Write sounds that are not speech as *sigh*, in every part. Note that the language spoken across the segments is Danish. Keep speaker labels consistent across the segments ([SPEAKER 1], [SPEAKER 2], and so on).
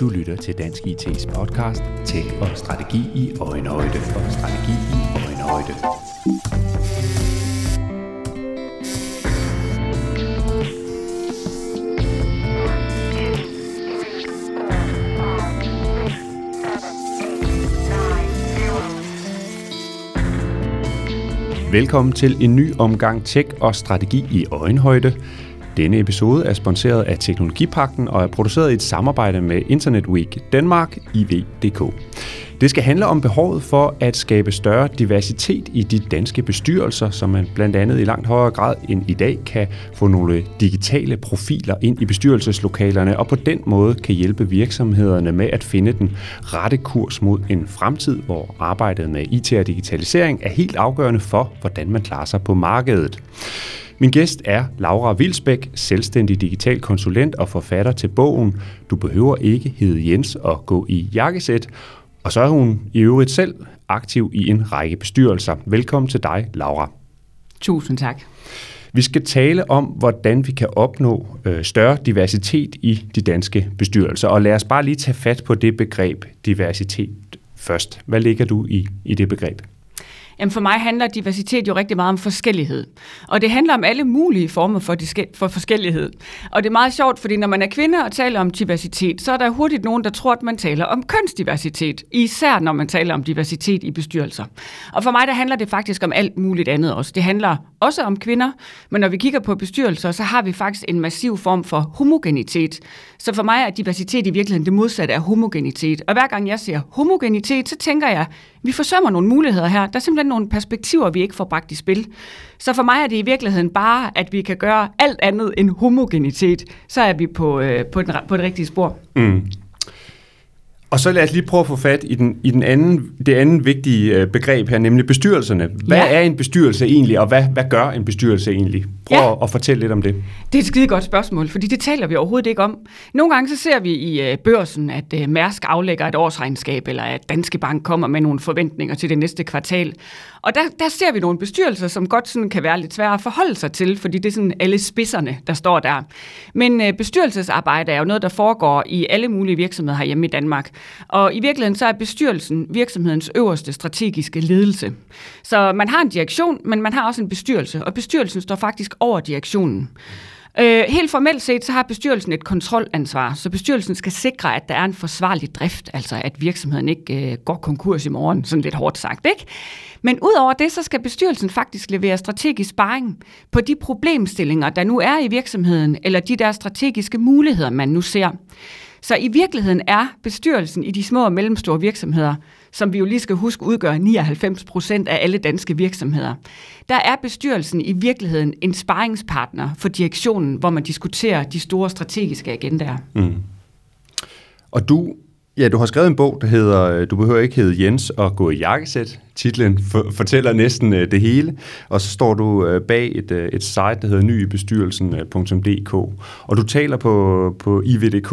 [SPEAKER 1] Du lytter til Dansk IT's podcast Tech og Strategi i Øjenhøjde og Strategi i Øjenhøjde. Velkommen til en ny omgang Tech og Strategi i Øjenhøjde. Denne episode er sponsoreret af Teknologipakten og er produceret i et samarbejde med Internet Week Danmark, IV.dk. Det skal handle om behovet for at skabe større diversitet i de danske bestyrelser, så man blandt andet i langt højere grad end i dag kan få nogle digitale profiler ind i bestyrelseslokalerne, og på den måde kan hjælpe virksomhederne med at finde den rette kurs mod en fremtid, hvor arbejdet med IT og digitalisering er helt afgørende for, hvordan man klarer sig på markedet. Min gæst er Laura Vilsbæk, selvstændig digital konsulent og forfatter til bogen Du behøver ikke hedde Jens og gå i jakkesæt. Og så er hun i øvrigt selv aktiv i en række bestyrelser. Velkommen til dig, Laura.
[SPEAKER 2] Tusind tak.
[SPEAKER 1] Vi skal tale om, hvordan vi kan opnå øh, større diversitet i de danske bestyrelser. Og lad os bare lige tage fat på det begreb diversitet først. Hvad ligger du i, i det begreb?
[SPEAKER 2] Jamen for mig handler diversitet jo rigtig meget om forskellighed. Og det handler om alle mulige former for, for forskellighed. Og det er meget sjovt, fordi når man er kvinde og taler om diversitet, så er der hurtigt nogen, der tror, at man taler om kønsdiversitet. Især når man taler om diversitet i bestyrelser. Og for mig der handler det faktisk om alt muligt andet også. Det handler også om kvinder, men når vi kigger på bestyrelser, så har vi faktisk en massiv form for homogenitet. Så for mig er diversitet i virkeligheden det modsatte af homogenitet. Og hver gang jeg siger homogenitet, så tænker jeg, vi forsømmer nogle muligheder her. Der er simpelthen nogle perspektiver, vi ikke får bragt i spil. Så for mig er det i virkeligheden bare, at vi kan gøre alt andet end homogenitet. Så er vi på, øh, på, den, på det rigtige spor. Mm.
[SPEAKER 1] Og så lad os lige prøve at få fat i, den, i den anden, det andet vigtige øh, begreb her, nemlig bestyrelserne. Hvad ja. er en bestyrelse egentlig, og hvad, hvad gør en bestyrelse egentlig? Prøv ja. at, at fortælle lidt om det.
[SPEAKER 2] Det er et skide godt spørgsmål, fordi det taler vi overhovedet ikke om. Nogle gange så ser vi i uh, børsen, at uh, Mærsk aflægger et årsregnskab, eller at Danske Bank kommer med nogle forventninger til det næste kvartal. Og der, der ser vi nogle bestyrelser, som godt sådan kan være lidt svære at forholde sig til, fordi det er sådan alle spidserne, der står der. Men øh, bestyrelsesarbejde er jo noget, der foregår i alle mulige virksomheder herhjemme i Danmark. Og i virkeligheden så er bestyrelsen virksomhedens øverste strategiske ledelse. Så man har en direktion, men man har også en bestyrelse, og bestyrelsen står faktisk over direktionen. Øh, helt formelt set, så har bestyrelsen et kontrolansvar, så bestyrelsen skal sikre, at der er en forsvarlig drift, altså at virksomheden ikke øh, går konkurs i morgen, sådan lidt hårdt sagt, ikke? Men udover det, så skal bestyrelsen faktisk levere strategisk sparring på de problemstillinger, der nu er i virksomheden, eller de der strategiske muligheder, man nu ser. Så i virkeligheden er bestyrelsen i de små og mellemstore virksomheder, som vi jo lige skal huske udgør 99 procent af alle danske virksomheder, der er bestyrelsen i virkeligheden en sparringspartner for direktionen, hvor man diskuterer de store strategiske agendaer. Mm.
[SPEAKER 1] Og du Ja, du har skrevet en bog, der hedder øh, Du behøver ikke hedde Jens og gå i jakkesæt. Titlen for, fortæller næsten uh, det hele. Og så står du uh, bag et, et site, der hedder nybestyrelsen.dk. Og du taler på, på IVDK,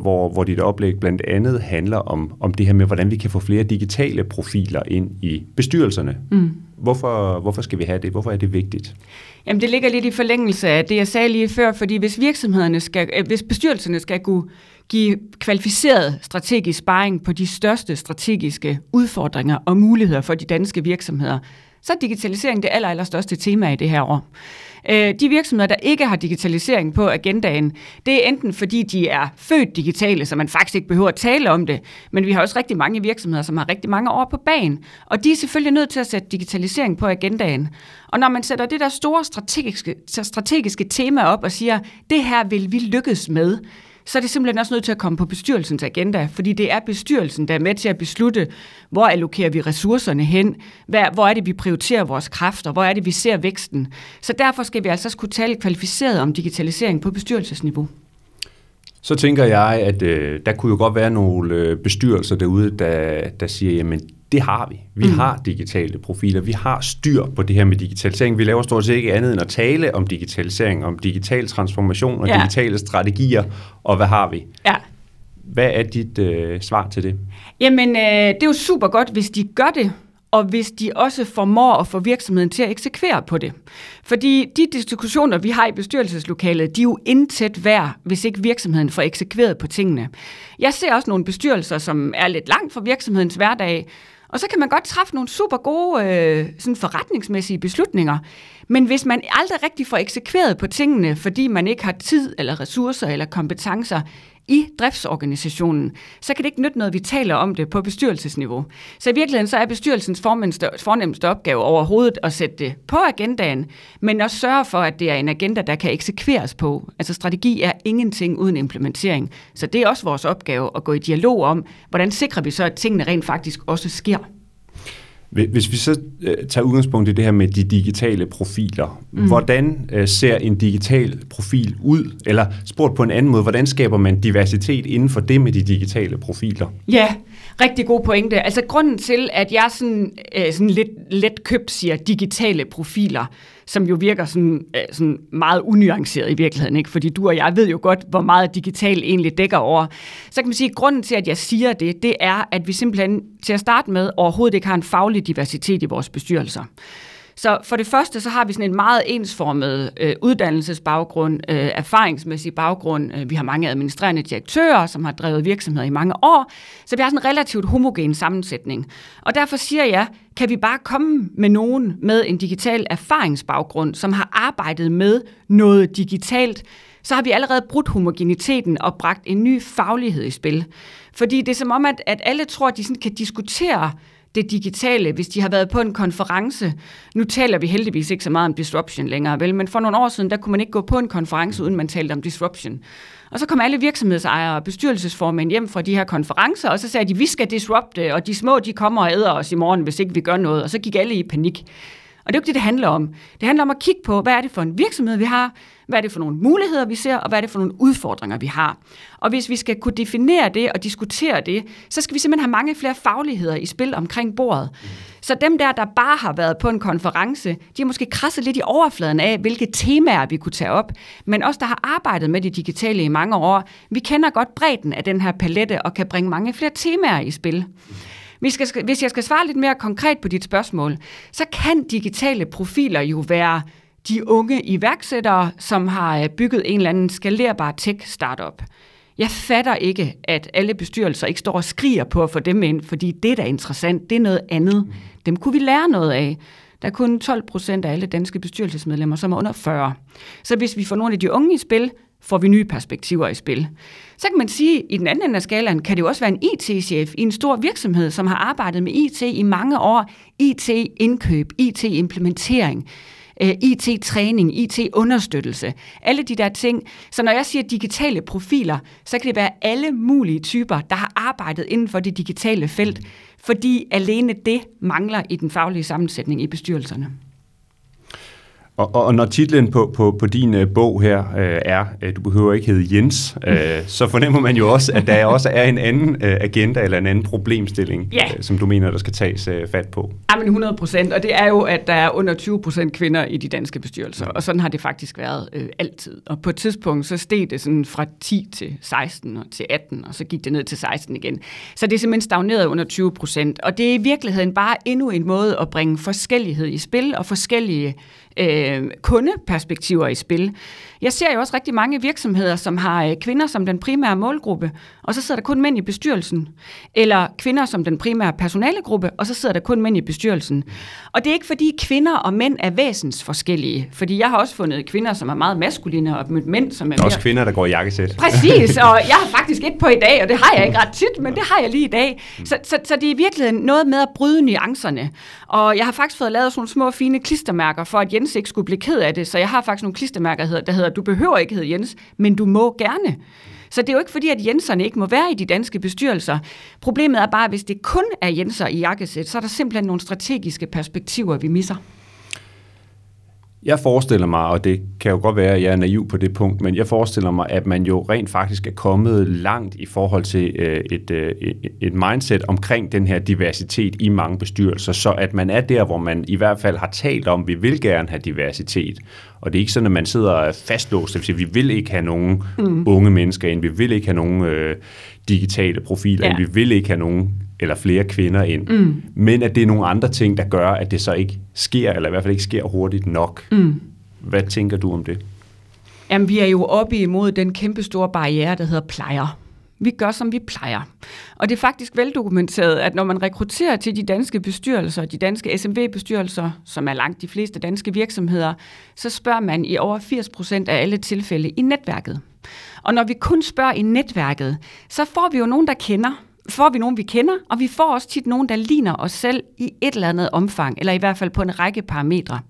[SPEAKER 1] hvor, hvor dit oplæg blandt andet handler om, om det her med, hvordan vi kan få flere digitale profiler ind i bestyrelserne. Mm. Hvorfor, hvorfor skal vi have det? Hvorfor er det vigtigt?
[SPEAKER 2] Jamen, det ligger lidt i forlængelse af det, jeg sagde lige før, fordi hvis virksomhederne skal, hvis bestyrelserne skal kunne give kvalificeret strategisk sparring på de største strategiske udfordringer og muligheder for de danske virksomheder, så er digitalisering det aller, aller største tema i det her år. Øh, de virksomheder, der ikke har digitalisering på agendaen, det er enten fordi, de er født digitale, så man faktisk ikke behøver at tale om det, men vi har også rigtig mange virksomheder, som har rigtig mange år på banen, og de er selvfølgelig nødt til at sætte digitalisering på agendaen. Og når man sætter det der store strategiske, strategiske tema op og siger, det her vil vi lykkes med, så er det simpelthen også nødt til at komme på bestyrelsens agenda, fordi det er bestyrelsen, der er med til at beslutte, hvor allokerer vi ressourcerne hen, hvor er det, vi prioriterer vores kræfter, hvor er det, vi ser væksten. Så derfor skal vi altså også kunne tale kvalificeret om digitalisering på bestyrelsesniveau.
[SPEAKER 1] Så tænker jeg, at øh, der kunne jo godt være nogle øh, bestyrelser derude, der, der siger, jamen det har vi. Vi mm. har digitale profiler. Vi har styr på det her med digitalisering. Vi laver stort set ikke andet end at tale om digitalisering, om digital transformation og ja. digitale strategier. Og hvad har vi? Ja. Hvad er dit øh, svar til det?
[SPEAKER 2] Jamen, øh, det er jo super godt, hvis de gør det. og hvis de også formår at få virksomheden til at eksekvere på det. Fordi de diskussioner, vi har i bestyrelseslokalet, de er jo intet værd, hvis ikke virksomheden får eksekveret på tingene. Jeg ser også nogle bestyrelser, som er lidt langt fra virksomhedens hverdag, og så kan man godt træffe nogle super gode øh, sådan forretningsmæssige beslutninger. Men hvis man aldrig rigtig får eksekveret på tingene, fordi man ikke har tid eller ressourcer eller kompetencer, i driftsorganisationen, så kan det ikke nytte noget, vi taler om det på bestyrelsesniveau. Så i virkeligheden så er bestyrelsens fornemmeste opgave overhovedet at sætte det på agendaen, men også sørge for, at det er en agenda, der kan eksekveres på. Altså strategi er ingenting uden implementering. Så det er også vores opgave at gå i dialog om, hvordan sikrer vi så, at tingene rent faktisk også sker.
[SPEAKER 1] Hvis vi så øh, tager udgangspunkt i det her med de digitale profiler, mm. hvordan øh, ser en digital profil ud? Eller spurgt på en anden måde, hvordan skaber man diversitet inden for det med de digitale profiler?
[SPEAKER 2] Ja, rigtig god pointe. Altså grunden til, at jeg sådan, øh, sådan lidt let købt siger digitale profiler, som jo virker sådan, øh, sådan meget unuanceret i virkeligheden, ikke? fordi du og jeg ved jo godt, hvor meget digital egentlig dækker over. Så kan man sige, at grunden til, at jeg siger det, det er, at vi simpelthen til at starte med overhovedet ikke har en faglig diversitet i vores bestyrelser. Så for det første, så har vi sådan en meget ensformet øh, uddannelsesbaggrund, øh, erfaringsmæssig baggrund. Øh, vi har mange administrerende direktører, som har drevet virksomheder i mange år. Så vi har sådan en relativt homogen sammensætning. Og derfor siger jeg, kan vi bare komme med nogen med en digital erfaringsbaggrund, som har arbejdet med noget digitalt, så har vi allerede brudt homogeniteten og bragt en ny faglighed i spil. Fordi det er som om, at, at alle tror, at de sådan kan diskutere det digitale, hvis de har været på en konference. Nu taler vi heldigvis ikke så meget om disruption længere, vel? men for nogle år siden, der kunne man ikke gå på en konference, uden man talte om disruption. Og så kom alle virksomhedsejere og bestyrelsesformænd hjem fra de her konferencer, og så sagde de, vi skal disrupte, og de små, de kommer og æder os i morgen, hvis ikke vi gør noget. Og så gik alle i panik. Og det er jo ikke det, det handler om. Det handler om at kigge på, hvad er det for en virksomhed, vi har, hvad er det for nogle muligheder, vi ser, og hvad er det for nogle udfordringer, vi har. Og hvis vi skal kunne definere det og diskutere det, så skal vi simpelthen have mange flere fagligheder i spil omkring bordet. Så dem der, der bare har været på en konference, de har måske krasset lidt i overfladen af, hvilke temaer vi kunne tage op. Men os, der har arbejdet med det digitale i mange år, vi kender godt bredden af den her palette og kan bringe mange flere temaer i spil. Hvis jeg, skal, hvis jeg skal svare lidt mere konkret på dit spørgsmål, så kan digitale profiler jo være de unge iværksættere, som har øh, bygget en eller anden skalerbar tech-startup. Jeg fatter ikke, at alle bestyrelser ikke står og skriger på at få dem ind, fordi det er da interessant, det er noget andet. Dem kunne vi lære noget af. Der er kun 12 procent af alle danske bestyrelsesmedlemmer, som er under 40. Så hvis vi får nogle af de unge i spil, får vi nye perspektiver i spil. Så kan man sige, at i den anden ende af skalaen kan det jo også være en IT-chef i en stor virksomhed, som har arbejdet med IT i mange år. IT-indkøb, IT-implementering, øh, IT-træning, IT-understøttelse, alle de der ting. Så når jeg siger digitale profiler, så kan det være alle mulige typer, der har arbejdet inden for det digitale felt, fordi alene det mangler i den faglige sammensætning i bestyrelserne.
[SPEAKER 1] Og, og, og når titlen på, på, på din uh, bog her uh, er, uh, du behøver ikke hedde Jens, uh, *laughs* så fornemmer man jo også, at der også er en anden uh, agenda eller en anden problemstilling, ja. uh, som du mener, der skal tages uh, fat på.
[SPEAKER 2] Jamen 100 procent, og det er jo, at der er under 20 procent kvinder i de danske bestyrelser, og sådan har det faktisk været uh, altid. Og på et tidspunkt, så steg det sådan fra 10 til 16 og til 18, og så gik det ned til 16 igen. Så det er simpelthen stagneret under 20 procent, og det er i virkeligheden bare endnu en måde at bringe forskellighed i spil, og forskellige øh, kundeperspektiver i spil. Jeg ser jo også rigtig mange virksomheder, som har øh, kvinder som den primære målgruppe, og så sidder der kun mænd i bestyrelsen. Eller kvinder som den primære personalegruppe, og så sidder der kun mænd i bestyrelsen. Og det er ikke fordi kvinder og mænd er væsens forskellige, fordi jeg har også fundet kvinder, som er meget maskuline, og mænd, som er
[SPEAKER 1] mere... Også kvinder, der går i jakkesæt.
[SPEAKER 2] Præcis, *laughs* og jeg har faktisk et på i dag, og det har jeg ikke ret tit, men det har jeg lige i dag. Så, så, så det er virkelig noget med at bryde nuancerne. Og jeg har faktisk fået lavet sådan nogle små fine klistermærker, for at Jens ikke skulle blive ked af det, så jeg har faktisk nogle klistermærker, der hedder hedder, du behøver ikke hedde Jens, men du må gerne. Så det er jo ikke fordi, at Jenserne ikke må være i de danske bestyrelser. Problemet er bare, at hvis det kun er Jenser i jakkesæt, så er der simpelthen nogle strategiske perspektiver, vi misser.
[SPEAKER 1] Jeg forestiller mig, og det kan jo godt være, at jeg er naiv på det punkt, men jeg forestiller mig, at man jo rent faktisk er kommet langt i forhold til øh, et, øh, et mindset omkring den her diversitet i mange bestyrelser, så at man er der, hvor man i hvert fald har talt om, at vi vil gerne have diversitet. Og det er ikke sådan, at man sidder fastlåst, det vil sige, vi vil ikke have nogen mm. unge mennesker ind, vi vil ikke have nogen øh, digitale profiler ja. ind, vi vil ikke have nogen eller flere kvinder ind, mm. men at det er nogle andre ting, der gør, at det så ikke sker, eller i hvert fald ikke sker hurtigt nok. Mm. Hvad tænker du om det?
[SPEAKER 2] Jamen, vi er jo oppe imod den kæmpe store barriere, der hedder plejer. Vi gør, som vi plejer. Og det er faktisk veldokumenteret, at når man rekrutterer til de danske bestyrelser, de danske SMV-bestyrelser, som er langt de fleste danske virksomheder, så spørger man i over 80 procent af alle tilfælde i netværket. Og når vi kun spørger i netværket, så får vi jo nogen, der kender, får vi nogen, vi kender, og vi får også tit nogen, der ligner os selv i et eller andet omfang, eller i hvert fald på en række parametre.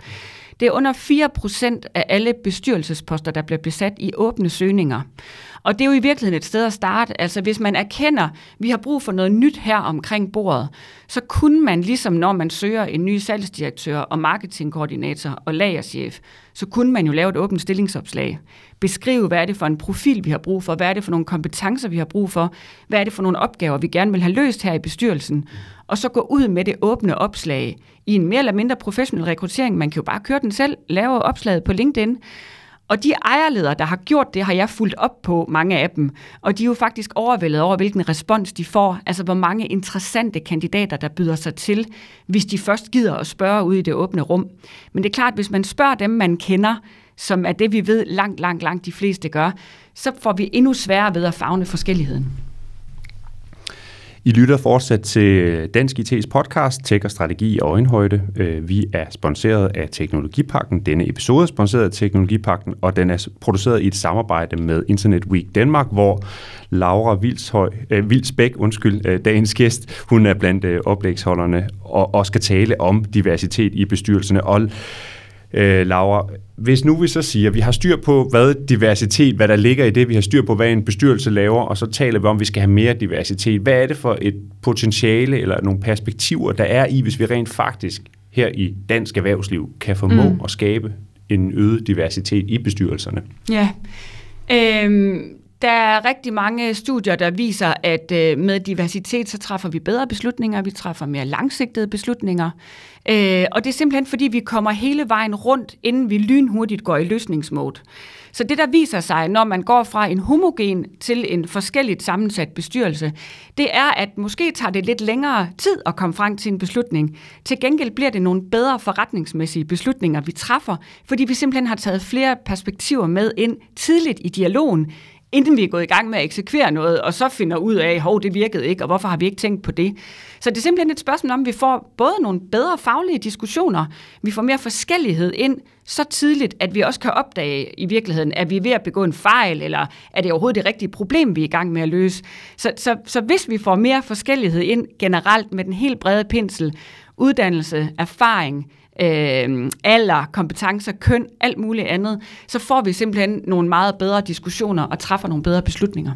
[SPEAKER 2] Det er under 4% af alle bestyrelsesposter, der bliver besat i åbne søgninger. Og det er jo i virkeligheden et sted at starte. Altså hvis man erkender, at vi har brug for noget nyt her omkring bordet, så kunne man ligesom når man søger en ny salgsdirektør og marketingkoordinator og lagerchef, så kunne man jo lave et åbent stillingsopslag. Beskrive, hvad er det for en profil, vi har brug for, hvad er det for nogle kompetencer, vi har brug for, hvad er det for nogle opgaver, vi gerne vil have løst her i bestyrelsen, og så gå ud med det åbne opslag i en mere eller mindre professionel rekruttering. Man kan jo bare køre den selv, lave opslaget på LinkedIn, og de ejerledere, der har gjort det, har jeg fulgt op på mange af dem. Og de er jo faktisk overvældet over, hvilken respons de får. Altså, hvor mange interessante kandidater, der byder sig til, hvis de først gider at spørge ud i det åbne rum. Men det er klart, hvis man spørger dem, man kender, som er det, vi ved langt, langt, langt de fleste gør, så får vi endnu sværere ved at fagne forskelligheden.
[SPEAKER 1] I lytter fortsat til Dansk IT's podcast, Tech og Strategi i Øjenhøjde. Øh, vi er sponsoreret af Teknologipakken. Denne episode er sponsoreret af Teknologipakken, og den er produceret i et samarbejde med Internet Week Danmark, hvor Laura Vilshøj, äh, Vilsbæk, undskyld, øh, dagens gæst, hun er blandt øh, oplægsholderne og, og skal tale om diversitet i bestyrelserne. Og øh, Laura. Hvis nu vi så siger, at vi har styr på, hvad diversitet, hvad der ligger i det, vi har styr på, hvad en bestyrelse laver, og så taler vi om, at vi skal have mere diversitet. Hvad er det for et potentiale eller nogle perspektiver, der er i, hvis vi rent faktisk her i dansk erhvervsliv kan formå mm. at skabe en øget diversitet i bestyrelserne?
[SPEAKER 2] Ja, øhm, der er rigtig mange studier, der viser, at øh, med diversitet, så træffer vi bedre beslutninger, vi træffer mere langsigtede beslutninger. Øh, og det er simpelthen, fordi vi kommer hele vejen rundt, inden vi lynhurtigt går i løsningsmode. Så det, der viser sig, når man går fra en homogen til en forskelligt sammensat bestyrelse, det er, at måske tager det lidt længere tid at komme frem til en beslutning. Til gengæld bliver det nogle bedre forretningsmæssige beslutninger, vi træffer, fordi vi simpelthen har taget flere perspektiver med ind tidligt i dialogen, inden vi er gået i gang med at eksekvere noget, og så finder ud af, hov, det virkede ikke, og hvorfor har vi ikke tænkt på det? Så det er simpelthen et spørgsmål om, at vi får både nogle bedre faglige diskussioner, vi får mere forskellighed ind så tidligt, at vi også kan opdage i virkeligheden, at vi er ved at begå en fejl, eller er det overhovedet det rigtige problem, vi er i gang med at løse. Så, så, så hvis vi får mere forskellighed ind generelt med den helt brede pensel, uddannelse, erfaring, øh, alder, kompetencer, køn, alt muligt andet, så får vi simpelthen nogle meget bedre diskussioner og træffer nogle bedre beslutninger.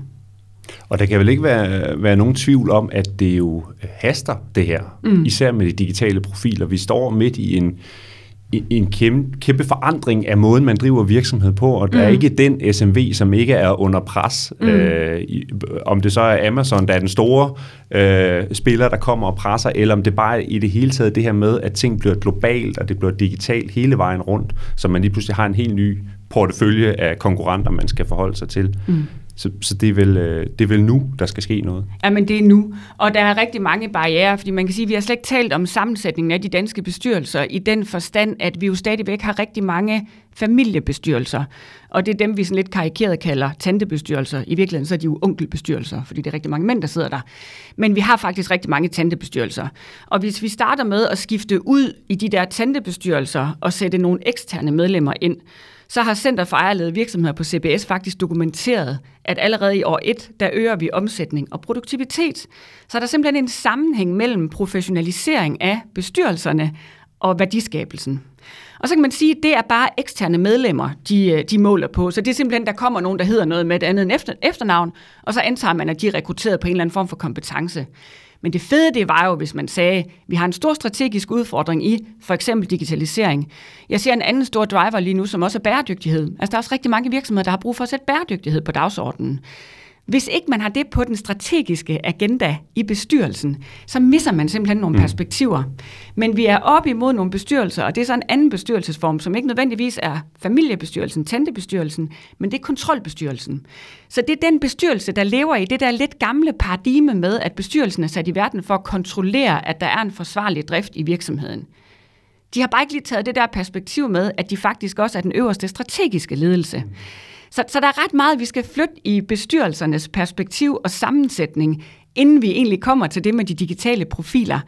[SPEAKER 1] Og der kan vel ikke være, være nogen tvivl om, at det jo haster det her, mm. især med de digitale profiler. Vi står midt i en, en kæmpe, kæmpe forandring af måden, man driver virksomhed på, og der mm. er ikke den SMV, som ikke er under pres. Mm. Øh, om det så er Amazon, der er den store øh, spiller, der kommer og presser, eller om det bare i det hele taget det her med, at ting bliver globalt, og det bliver digitalt hele vejen rundt, så man lige pludselig har en helt ny portefølje af konkurrenter, man skal forholde sig til. Mm. Så, så det, er vel, øh, det er vel nu, der skal ske noget?
[SPEAKER 2] Ja, men det er nu. Og der er rigtig mange barriere, fordi man kan sige, at vi har slet ikke talt om sammensætningen af de danske bestyrelser i den forstand, at vi jo stadigvæk har rigtig mange familiebestyrelser. Og det er dem, vi sådan lidt karikeret kalder tantebestyrelser. I virkeligheden så er de jo onkelbestyrelser, fordi det er rigtig mange mænd, der sidder der. Men vi har faktisk rigtig mange tantebestyrelser. Og hvis vi starter med at skifte ud i de der tantebestyrelser og sætte nogle eksterne medlemmer ind, så har Center for Ejerlede virksomheder på CBS faktisk dokumenteret, at allerede i år 1, der øger vi omsætning og produktivitet. Så er der simpelthen en sammenhæng mellem professionalisering af bestyrelserne og værdiskabelsen. Og så kan man sige, at det er bare eksterne medlemmer, de, øh, de måler på. Så det er simpelthen, der kommer nogen, der hedder noget med et andet end efter, efternavn, og så antager man, at de er rekrutteret på en eller anden form for kompetence. Men det fede, det var jo, hvis man sagde, vi har en stor strategisk udfordring i for eksempel digitalisering. Jeg ser en anden stor driver lige nu, som også er bæredygtighed. Altså, der er også rigtig mange virksomheder, der har brug for at sætte bæredygtighed på dagsordenen. Hvis ikke man har det på den strategiske agenda i bestyrelsen, så misser man simpelthen nogle mm. perspektiver. Men vi er oppe imod nogle bestyrelser, og det er så en anden bestyrelsesform, som ikke nødvendigvis er familiebestyrelsen, tantebestyrelsen, men det er kontrolbestyrelsen. Så det er den bestyrelse, der lever i det der lidt gamle paradigme med, at bestyrelsen er sat i verden for at kontrollere, at der er en forsvarlig drift i virksomheden. De har bare ikke lige taget det der perspektiv med, at de faktisk også er den øverste strategiske ledelse. Mm. Så, så der er ret meget, vi skal flytte i bestyrelsernes perspektiv og sammensætning, inden vi egentlig kommer til det med de digitale profiler.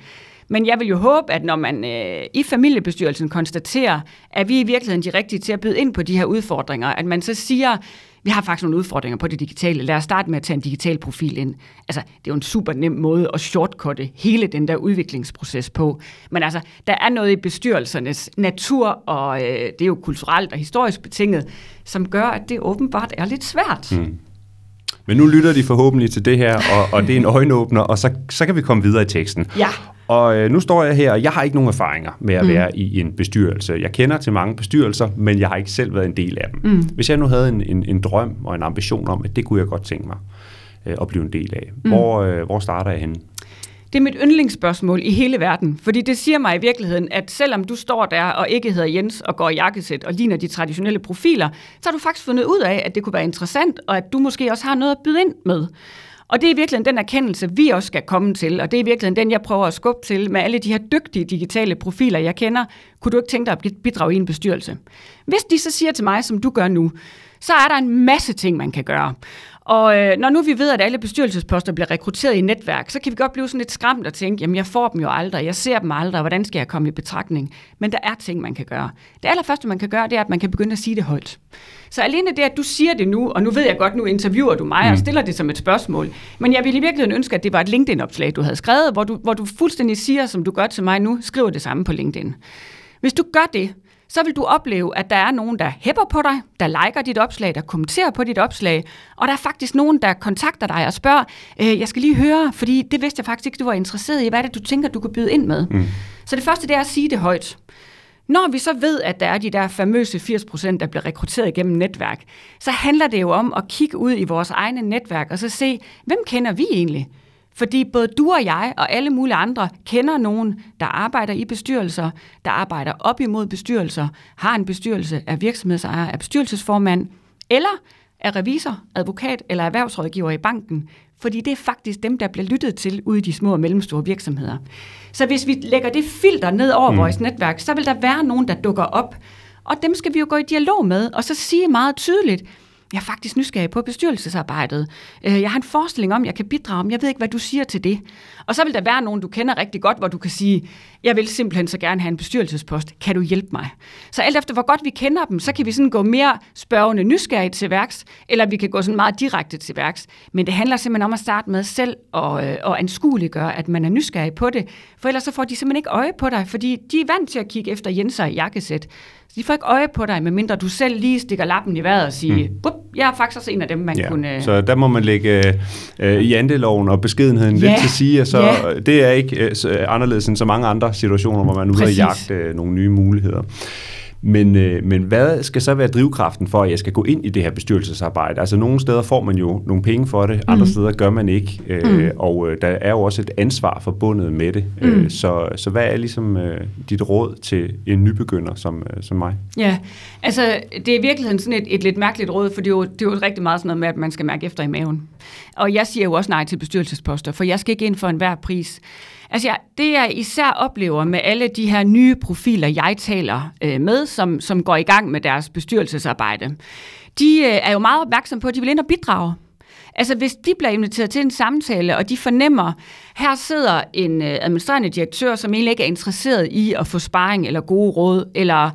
[SPEAKER 2] Men jeg vil jo håbe, at når man øh, i familiebestyrelsen konstaterer, at vi i virkeligheden de rigtige til at byde ind på de her udfordringer, at man så siger, vi har faktisk nogle udfordringer på det digitale. Lad os starte med at tage en digital profil ind. Altså, det er jo en super nem måde at shortcutte hele den der udviklingsproces på. Men altså, der er noget i bestyrelsernes natur, og øh, det er jo kulturelt og historisk betinget, som gør, at det åbenbart er lidt svært. Mm.
[SPEAKER 1] Men nu lytter de forhåbentlig til det her, og, og det er en øjenåbner, og så, så kan vi komme videre i teksten.
[SPEAKER 2] Ja.
[SPEAKER 1] Og øh, nu står jeg her, og jeg har ikke nogen erfaringer med at mm. være i en bestyrelse. Jeg kender til mange bestyrelser, men jeg har ikke selv været en del af dem. Mm. Hvis jeg nu havde en, en, en drøm og en ambition om, at det kunne jeg godt tænke mig øh, at blive en del af, mm. hvor, øh, hvor starter jeg henne?
[SPEAKER 2] Det er mit yndlingsspørgsmål i hele verden, fordi det siger mig i virkeligheden, at selvom du står der og ikke hedder Jens og går i jakkesæt og ligner de traditionelle profiler, så har du faktisk fundet ud af, at det kunne være interessant, og at du måske også har noget at byde ind med. Og det er virkelig den erkendelse, vi også skal komme til, og det er virkelig den, jeg prøver at skubbe til med alle de her dygtige digitale profiler, jeg kender. Kunne du ikke tænke dig at bidrage i en bestyrelse? Hvis de så siger til mig, som du gør nu, så er der en masse ting, man kan gøre. Og øh, når nu vi ved, at alle bestyrelsesposter bliver rekrutteret i netværk, så kan vi godt blive sådan lidt skræmt og tænke, jamen jeg får dem jo aldrig, jeg ser dem aldrig, hvordan skal jeg komme i betragtning? Men der er ting, man kan gøre. Det allerførste, man kan gøre, det er, at man kan begynde at sige det højt. Så alene det, at du siger det nu, og nu ved jeg godt, nu interviewer du mig mm. og stiller det som et spørgsmål, men jeg ville i virkeligheden ønske, at det var et LinkedIn-opslag, du havde skrevet, hvor du, hvor du fuldstændig siger, som du gør til mig nu, skriver det samme på LinkedIn. Hvis du gør det, så vil du opleve, at der er nogen, der hæpper på dig, der liker dit opslag, der kommenterer på dit opslag, og der er faktisk nogen, der kontakter dig og spørger, øh, jeg skal lige høre, fordi det vidste jeg faktisk ikke, du var interesseret i. Hvad er det, du tænker, du kan byde ind med? Mm. Så det første, det er at sige det højt. Når vi så ved, at der er de der famøse 80 procent, der bliver rekrutteret igennem netværk, så handler det jo om at kigge ud i vores egne netværk og så se, hvem kender vi egentlig? Fordi både du og jeg og alle mulige andre kender nogen, der arbejder i bestyrelser, der arbejder op imod bestyrelser, har en bestyrelse, er virksomhedsejer, er bestyrelsesformand, eller er revisor, advokat eller erhvervsrådgiver i banken. Fordi det er faktisk dem, der bliver lyttet til ude i de små og mellemstore virksomheder. Så hvis vi lægger det filter ned over mm. vores netværk, så vil der være nogen, der dukker op. Og dem skal vi jo gå i dialog med, og så sige meget tydeligt, jeg er faktisk nysgerrig på bestyrelsesarbejdet. Øh, jeg har en forestilling om, jeg kan bidrage, men jeg ved ikke, hvad du siger til det. Og så vil der være nogen, du kender rigtig godt, hvor du kan sige, jeg vil simpelthen så gerne have en bestyrelsespost. Kan du hjælpe mig? Så alt efter, hvor godt vi kender dem, så kan vi sådan gå mere spørgende nysgerrigt til værks, eller vi kan gå sådan meget direkte til værks. Men det handler simpelthen om at starte med selv og, øh, og anskueliggøre, at man er nysgerrig på det. For ellers så får de simpelthen ikke øje på dig, fordi de er vant til at kigge efter Jenser i jakkesæt. Så de får ikke øje på dig, medmindre du selv lige stikker lappen i vejret og siger, mm. jeg er faktisk også en af dem, man ja, kunne...
[SPEAKER 1] Så der må man lægge øh, i andeloven og beskedenheden ja, lidt til sige, så ja. det er ikke øh, anderledes end så mange andre situationer, hvor man er ude og jagte øh, nogle nye muligheder. Men, øh, men hvad skal så være drivkraften for, at jeg skal gå ind i det her bestyrelsesarbejde? Altså nogle steder får man jo nogle penge for det, andre mm. steder gør man ikke, øh, mm. og øh, der er jo også et ansvar forbundet med det. Mm. Øh, så, så hvad er ligesom øh, dit råd til en nybegynder som, øh, som mig?
[SPEAKER 2] Ja, altså det er i virkeligheden sådan et, et lidt mærkeligt råd, for det er, jo, det er jo rigtig meget sådan noget med, at man skal mærke efter i maven. Og jeg siger jo også nej til bestyrelsesposter, for jeg skal ikke ind for enhver pris. Altså ja, det jeg især oplever med alle de her nye profiler, jeg taler øh, med, som, som går i gang med deres bestyrelsesarbejde, de øh, er jo meget opmærksomme på, at de vil ind og bidrage. Altså hvis de bliver inviteret til en samtale, og de fornemmer, her sidder en øh, administrerende direktør, som egentlig ikke er interesseret i at få sparring eller gode råd, eller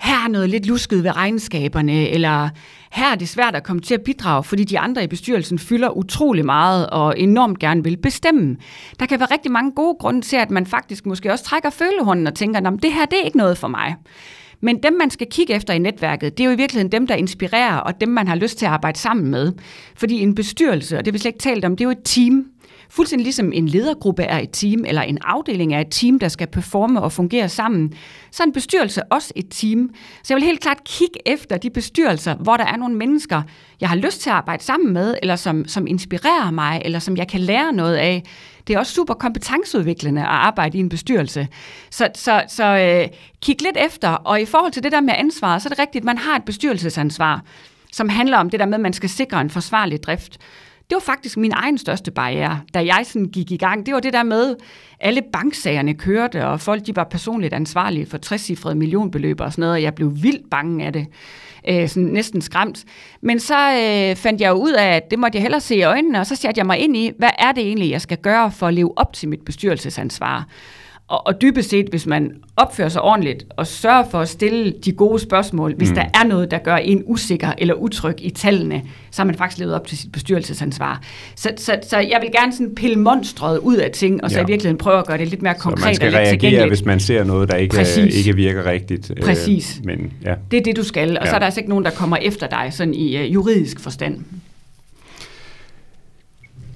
[SPEAKER 2] her er noget lidt lusket ved regnskaberne, eller her er det svært at komme til at bidrage, fordi de andre i bestyrelsen fylder utrolig meget og enormt gerne vil bestemme. Der kan være rigtig mange gode grunde til, at man faktisk måske også trækker følehånden og tænker, at det her det er ikke noget for mig. Men dem, man skal kigge efter i netværket, det er jo i virkeligheden dem, der inspirerer, og dem, man har lyst til at arbejde sammen med. Fordi en bestyrelse, og det vi slet ikke talt om, det er jo et team fuldstændig ligesom en ledergruppe er et team, eller en afdeling er et team, der skal performe og fungere sammen, så er en bestyrelse også et team. Så jeg vil helt klart kigge efter de bestyrelser, hvor der er nogle mennesker, jeg har lyst til at arbejde sammen med, eller som, som inspirerer mig, eller som jeg kan lære noget af. Det er også super kompetenceudviklende at arbejde i en bestyrelse. Så, så, så øh, kig lidt efter, og i forhold til det der med ansvaret, så er det rigtigt, at man har et bestyrelsesansvar, som handler om det der med, at man skal sikre en forsvarlig drift det var faktisk min egen største barriere, da jeg sådan gik i gang. Det var det der med, alle banksagerne kørte, og folk de var personligt ansvarlige for 60-cifrede millionbeløb og sådan noget, og jeg blev vildt bange af det. Øh, sådan næsten skræmt. Men så øh, fandt jeg jo ud af, at det måtte jeg hellere se i øjnene, og så satte jeg mig ind i, hvad er det egentlig, jeg skal gøre for at leve op til mit bestyrelsesansvar. Og, og dybest set, hvis man opfører sig ordentligt og sørger for at stille de gode spørgsmål, hvis mm. der er noget, der gør en usikker eller utryg i tallene, så har man faktisk levet op til sit bestyrelsesansvar. Så, så, så jeg vil gerne sådan pille monstret ud af ting, og så ja. i virkeligheden prøve at gøre det lidt mere konkret
[SPEAKER 1] og lidt tilgængeligt. man skal reagere, hvis man ser noget, der ikke, ikke virker rigtigt.
[SPEAKER 2] Øh, Præcis. Øh, men, ja. Det er det, du skal, og ja. så er der altså ikke nogen, der kommer efter dig sådan i uh, juridisk forstand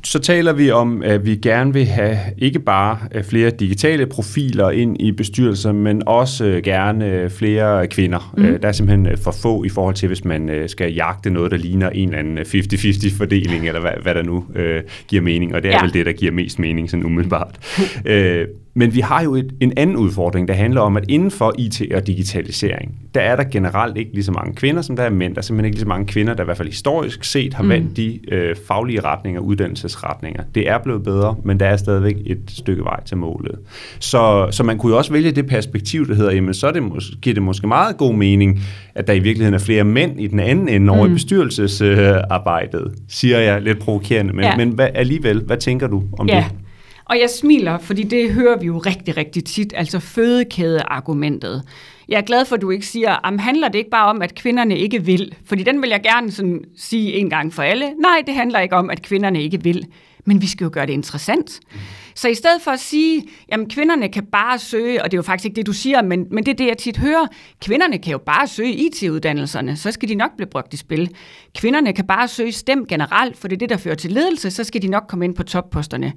[SPEAKER 1] så taler vi om, at vi gerne vil have ikke bare øh, flere digitale profiler ind i bestyrelser, men også øh, gerne øh, flere kvinder. Mm. Der er simpelthen for få i forhold til, hvis man skal jagte noget, der ligner en eller anden 50-50 fordeling, eller hvad, hvad der nu øh, giver mening, og det er ja. vel det, der giver mest mening sådan umiddelbart. *laughs* øh, men vi har jo et, en anden udfordring, der handler om, at inden for IT og digitalisering, der er der generelt ikke lige så mange kvinder, som der er mænd. Der er simpelthen ikke lige så mange kvinder, der i hvert fald historisk set har mm. valgt de øh, faglige retninger, uddannelsesretninger. Det er blevet bedre, men der er stadigvæk et stykke vej til målet. Så, så man kunne jo også vælge det perspektiv, der hedder, jamen så er det mås- giver det måske meget god mening, at der i virkeligheden er flere mænd i den anden ende over mm. i bestyrelsesarbejdet, øh, siger jeg lidt provokerende. Men, ja. men hvad, alligevel, hvad tænker du om ja. det?
[SPEAKER 2] Og jeg smiler, fordi det hører vi jo rigtig, rigtig tit, altså fødekædeargumentet. Jeg er glad for, at du ikke siger, at handler det ikke bare om, at kvinderne ikke vil? Fordi den vil jeg gerne sådan sige en gang for alle. Nej, det handler ikke om, at kvinderne ikke vil. Men vi skal jo gøre det interessant. Mm. Så i stedet for at sige, at kvinderne kan bare søge, og det er jo faktisk ikke det, du siger, men, men det er det, jeg tit hører, kvinderne kan jo bare søge IT-uddannelserne, så skal de nok blive brugt i spil. Kvinderne kan bare søge STEM generelt, for det er det, der fører til ledelse, så skal de nok komme ind på topposterne.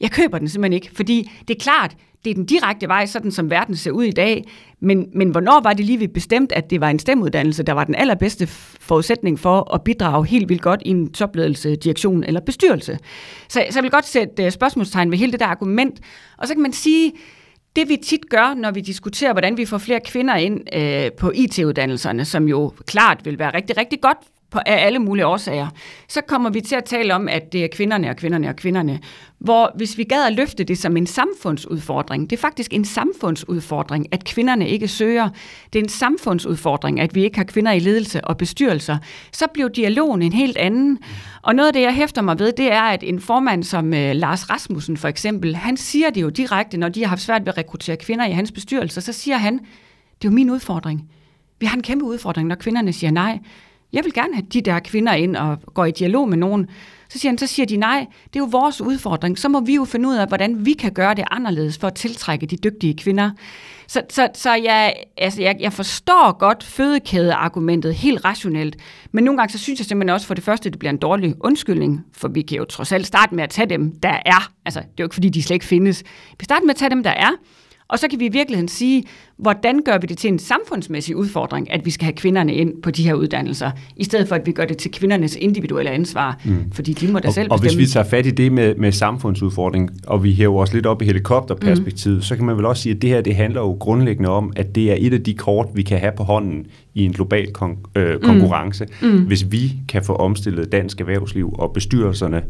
[SPEAKER 2] Jeg køber den simpelthen ikke, fordi det er klart, det er den direkte vej, sådan som verden ser ud i dag. Men, men hvornår var det lige vi bestemt, at det var en stemuddannelse, der var den allerbedste forudsætning for at bidrage helt vildt godt i en topledelse, direktion eller bestyrelse? Så, så jeg vil godt sætte øh, spørgsmålstegn ved hele det der argument. Og så kan man sige, det vi tit gør, når vi diskuterer, hvordan vi får flere kvinder ind øh, på IT-uddannelserne, som jo klart vil være rigtig, rigtig godt på, af alle mulige årsager, så kommer vi til at tale om, at det er kvinderne og kvinderne og kvinderne. Hvor hvis vi gad at løfte det som en samfundsudfordring, det er faktisk en samfundsudfordring, at kvinderne ikke søger. Det er en samfundsudfordring, at vi ikke har kvinder i ledelse og bestyrelser. Så bliver dialogen en helt anden. Og noget af det, jeg hæfter mig ved, det er, at en formand som øh, Lars Rasmussen for eksempel, han siger det jo direkte, når de har haft svært ved at rekruttere kvinder i hans bestyrelse, så siger han, det er jo min udfordring. Vi har en kæmpe udfordring, når kvinderne siger nej jeg vil gerne have de der kvinder ind og går i dialog med nogen. Så siger han, så siger de nej, det er jo vores udfordring. Så må vi jo finde ud af, hvordan vi kan gøre det anderledes for at tiltrække de dygtige kvinder. Så, så, så jeg, altså jeg, jeg forstår godt fødekædeargumentet helt rationelt, men nogle gange så synes jeg simpelthen også for det første, at det bliver en dårlig undskyldning, for vi kan jo trods alt starte med at tage dem, der er. Altså, det er jo ikke fordi, de slet ikke findes. Vi starter med at tage dem, der er, og så kan vi i virkeligheden sige, hvordan gør vi det til en samfundsmæssig udfordring, at vi skal have kvinderne ind på de her uddannelser, i stedet for at vi gør det til kvindernes individuelle ansvar, mm. fordi de må da
[SPEAKER 1] og,
[SPEAKER 2] selv
[SPEAKER 1] bestemme. Og hvis vi tager fat i det med, med samfundsudfordring, og vi hæver os lidt op i helikopterperspektivet, mm. så kan man vel også sige, at det her det handler jo grundlæggende om, at det er et af de kort, vi kan have på hånden i en global kon- øh, mm. konkurrence, mm. Mm. hvis vi kan få omstillet dansk erhvervsliv og bestyrelserne,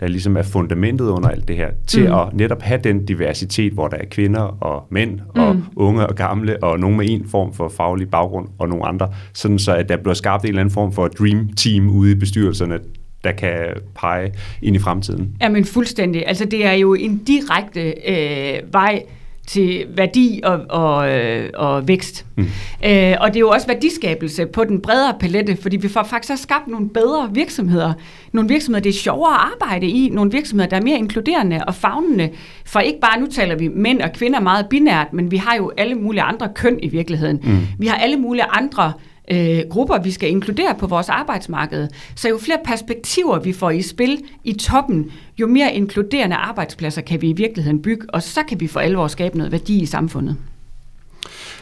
[SPEAKER 1] der ligesom er fundamentet under alt det her, til mm. at netop have den diversitet, hvor der er kvinder og mænd og mm. unge og gamle, og nogen med en form for faglig baggrund og nogle andre, sådan så at der bliver skabt en eller anden form for dream team ude i bestyrelserne, der kan pege ind i fremtiden.
[SPEAKER 2] Ja, men fuldstændig. Altså det er jo en direkte øh, vej til værdi og, og, øh, og vækst. Mm. Øh, og det er jo også værdiskabelse på den bredere palette, fordi vi får faktisk skabt nogle bedre virksomheder. Nogle virksomheder, det er sjovere at arbejde i. Nogle virksomheder, der er mere inkluderende og fagnende. For ikke bare, nu taler vi mænd og kvinder meget binært, men vi har jo alle mulige andre køn i virkeligheden. Mm. Vi har alle mulige andre øh, grupper, vi skal inkludere på vores arbejdsmarked. Så jo flere perspektiver vi får i spil i toppen, jo mere inkluderende arbejdspladser kan vi i virkeligheden bygge, og så kan vi for alvor skabe noget værdi i samfundet.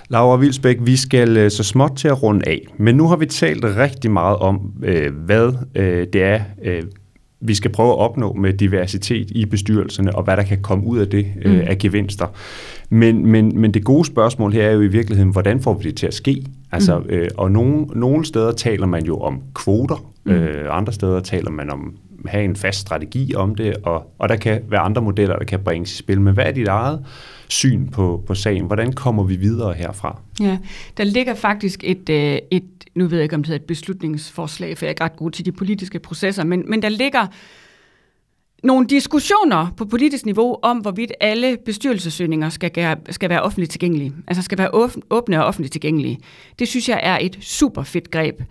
[SPEAKER 1] Laura Vilsbæk, vi skal øh, så småt til at runde af, men nu har vi talt rigtig meget om, øh, hvad øh, det er, vi skal prøve at opnå med diversitet i bestyrelserne, og hvad der kan komme ud af det øh, mm. af gevinster. Men, men, men det gode spørgsmål her er jo i virkeligheden, hvordan får vi det til at ske? Altså, mm. øh, og nogle, nogle steder taler man jo om kvoter, mm. øh, andre steder taler man om have en fast strategi om det, og, og der kan være andre modeller, der kan bringes i spil. Men hvad er dit eget syn på, på sagen? Hvordan kommer vi videre herfra?
[SPEAKER 2] Ja, der ligger faktisk et, øh, et nu ved jeg ikke, om det hedder et beslutningsforslag, for jeg er ikke ret god til de politiske processer, men, men der ligger nogle diskussioner på politisk niveau om, hvorvidt alle bestyrelsesøgninger skal, skal være offentligt tilgængelige. Altså skal være åbne og offentligt tilgængelige. Det synes jeg er et super fedt greb.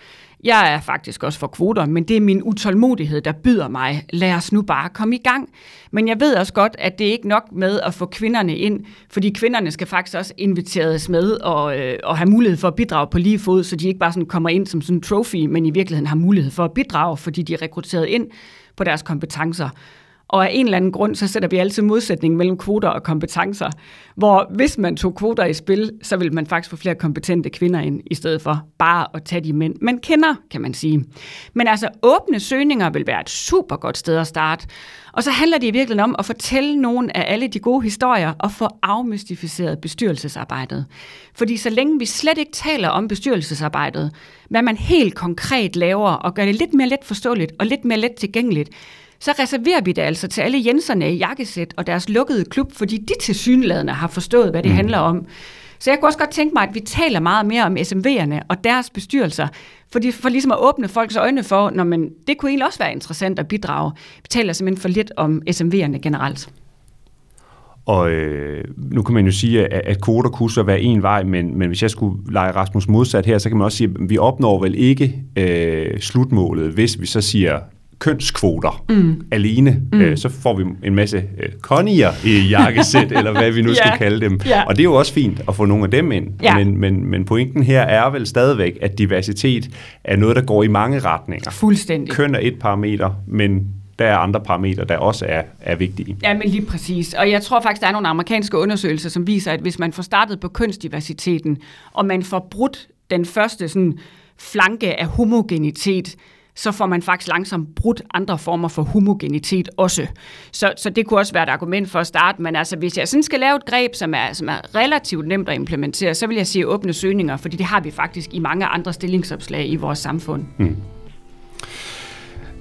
[SPEAKER 2] Jeg er faktisk også for kvoter, men det er min utålmodighed, der byder mig. Lad os nu bare komme i gang. Men jeg ved også godt, at det er ikke nok med at få kvinderne ind, fordi kvinderne skal faktisk også inviteres med og, øh, og have mulighed for at bidrage på lige fod, så de ikke bare sådan kommer ind som sådan en trophy, men i virkeligheden har mulighed for at bidrage, fordi de er rekrutteret ind på deres kompetencer. Og af en eller anden grund, så sætter vi altid modsætning mellem kvoter og kompetencer. Hvor hvis man tog kvoter i spil, så ville man faktisk få flere kompetente kvinder ind, i stedet for bare at tage de mænd, man kender, kan man sige. Men altså, åbne søgninger vil være et super godt sted at starte. Og så handler det i virkeligheden om at fortælle nogle af alle de gode historier og få afmystificeret bestyrelsesarbejdet. Fordi så længe vi slet ikke taler om bestyrelsesarbejdet, hvad man helt konkret laver og gør det lidt mere let forståeligt og lidt mere let tilgængeligt, så reserverer vi det altså til alle Jenserne i jakkesæt og deres lukkede klub, fordi de til synlædende har forstået, hvad det mm. handler om. Så jeg kunne også godt tænke mig, at vi taler meget mere om SMV'erne og deres bestyrelser, fordi for ligesom at åbne folks øjne for, når man, det kunne egentlig også være interessant at bidrage. Vi taler simpelthen for lidt om SMV'erne generelt.
[SPEAKER 1] Og øh, nu kan man jo sige, at, at kvoter kunne så være en vej, men, men hvis jeg skulle lege Rasmus modsat her, så kan man også sige, at vi opnår vel ikke øh, slutmålet, hvis vi så siger, kønskvoter mm. alene, mm. Øh, så får vi en masse øh, konnier i jakkesæt, *laughs* eller hvad vi nu skal kalde dem. Yeah. Og det er jo også fint at få nogle af dem ind. Yeah. Men, men, men pointen her er vel stadigvæk, at diversitet er noget, der går i mange retninger.
[SPEAKER 2] Fuldstændig.
[SPEAKER 1] Køn er et parameter, men der er andre parametre, der også er, er vigtige.
[SPEAKER 2] Ja, men lige præcis. Og jeg tror faktisk, der er nogle amerikanske undersøgelser, som viser, at hvis man får startet på kønsdiversiteten, og man får brudt den første sådan, flanke af homogenitet, så får man faktisk langsomt brudt andre former for homogenitet også. Så, så det kunne også være et argument for at starte, men altså hvis jeg sådan skal lave et greb, som er, som er relativt nemt at implementere, så vil jeg sige åbne søgninger, fordi det har vi faktisk i mange andre stillingsopslag i vores samfund. Mm.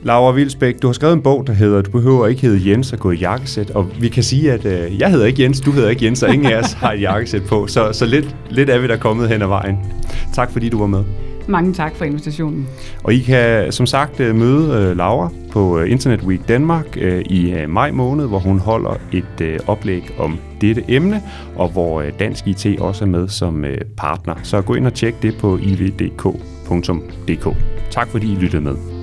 [SPEAKER 1] Laura Vilsbæk, du har skrevet en bog, der hedder Du behøver ikke hedde Jens og gå i jakkesæt, og vi kan sige, at øh, jeg hedder ikke Jens, du hedder ikke Jens, og ingen af os har et jakkesæt på, så, så lidt, lidt er vi der kommet hen ad vejen. Tak fordi du var med.
[SPEAKER 2] Mange tak for invitationen.
[SPEAKER 1] Og I kan som sagt øh, møde øh, Laura på øh, Internet Week Danmark i maj måned, hvor hun holder et oplæg om dette emne, og hvor Dansk IT også er med som partner. Så gå ind og tjek det på ivdk.dk. Tak fordi I lyttede med.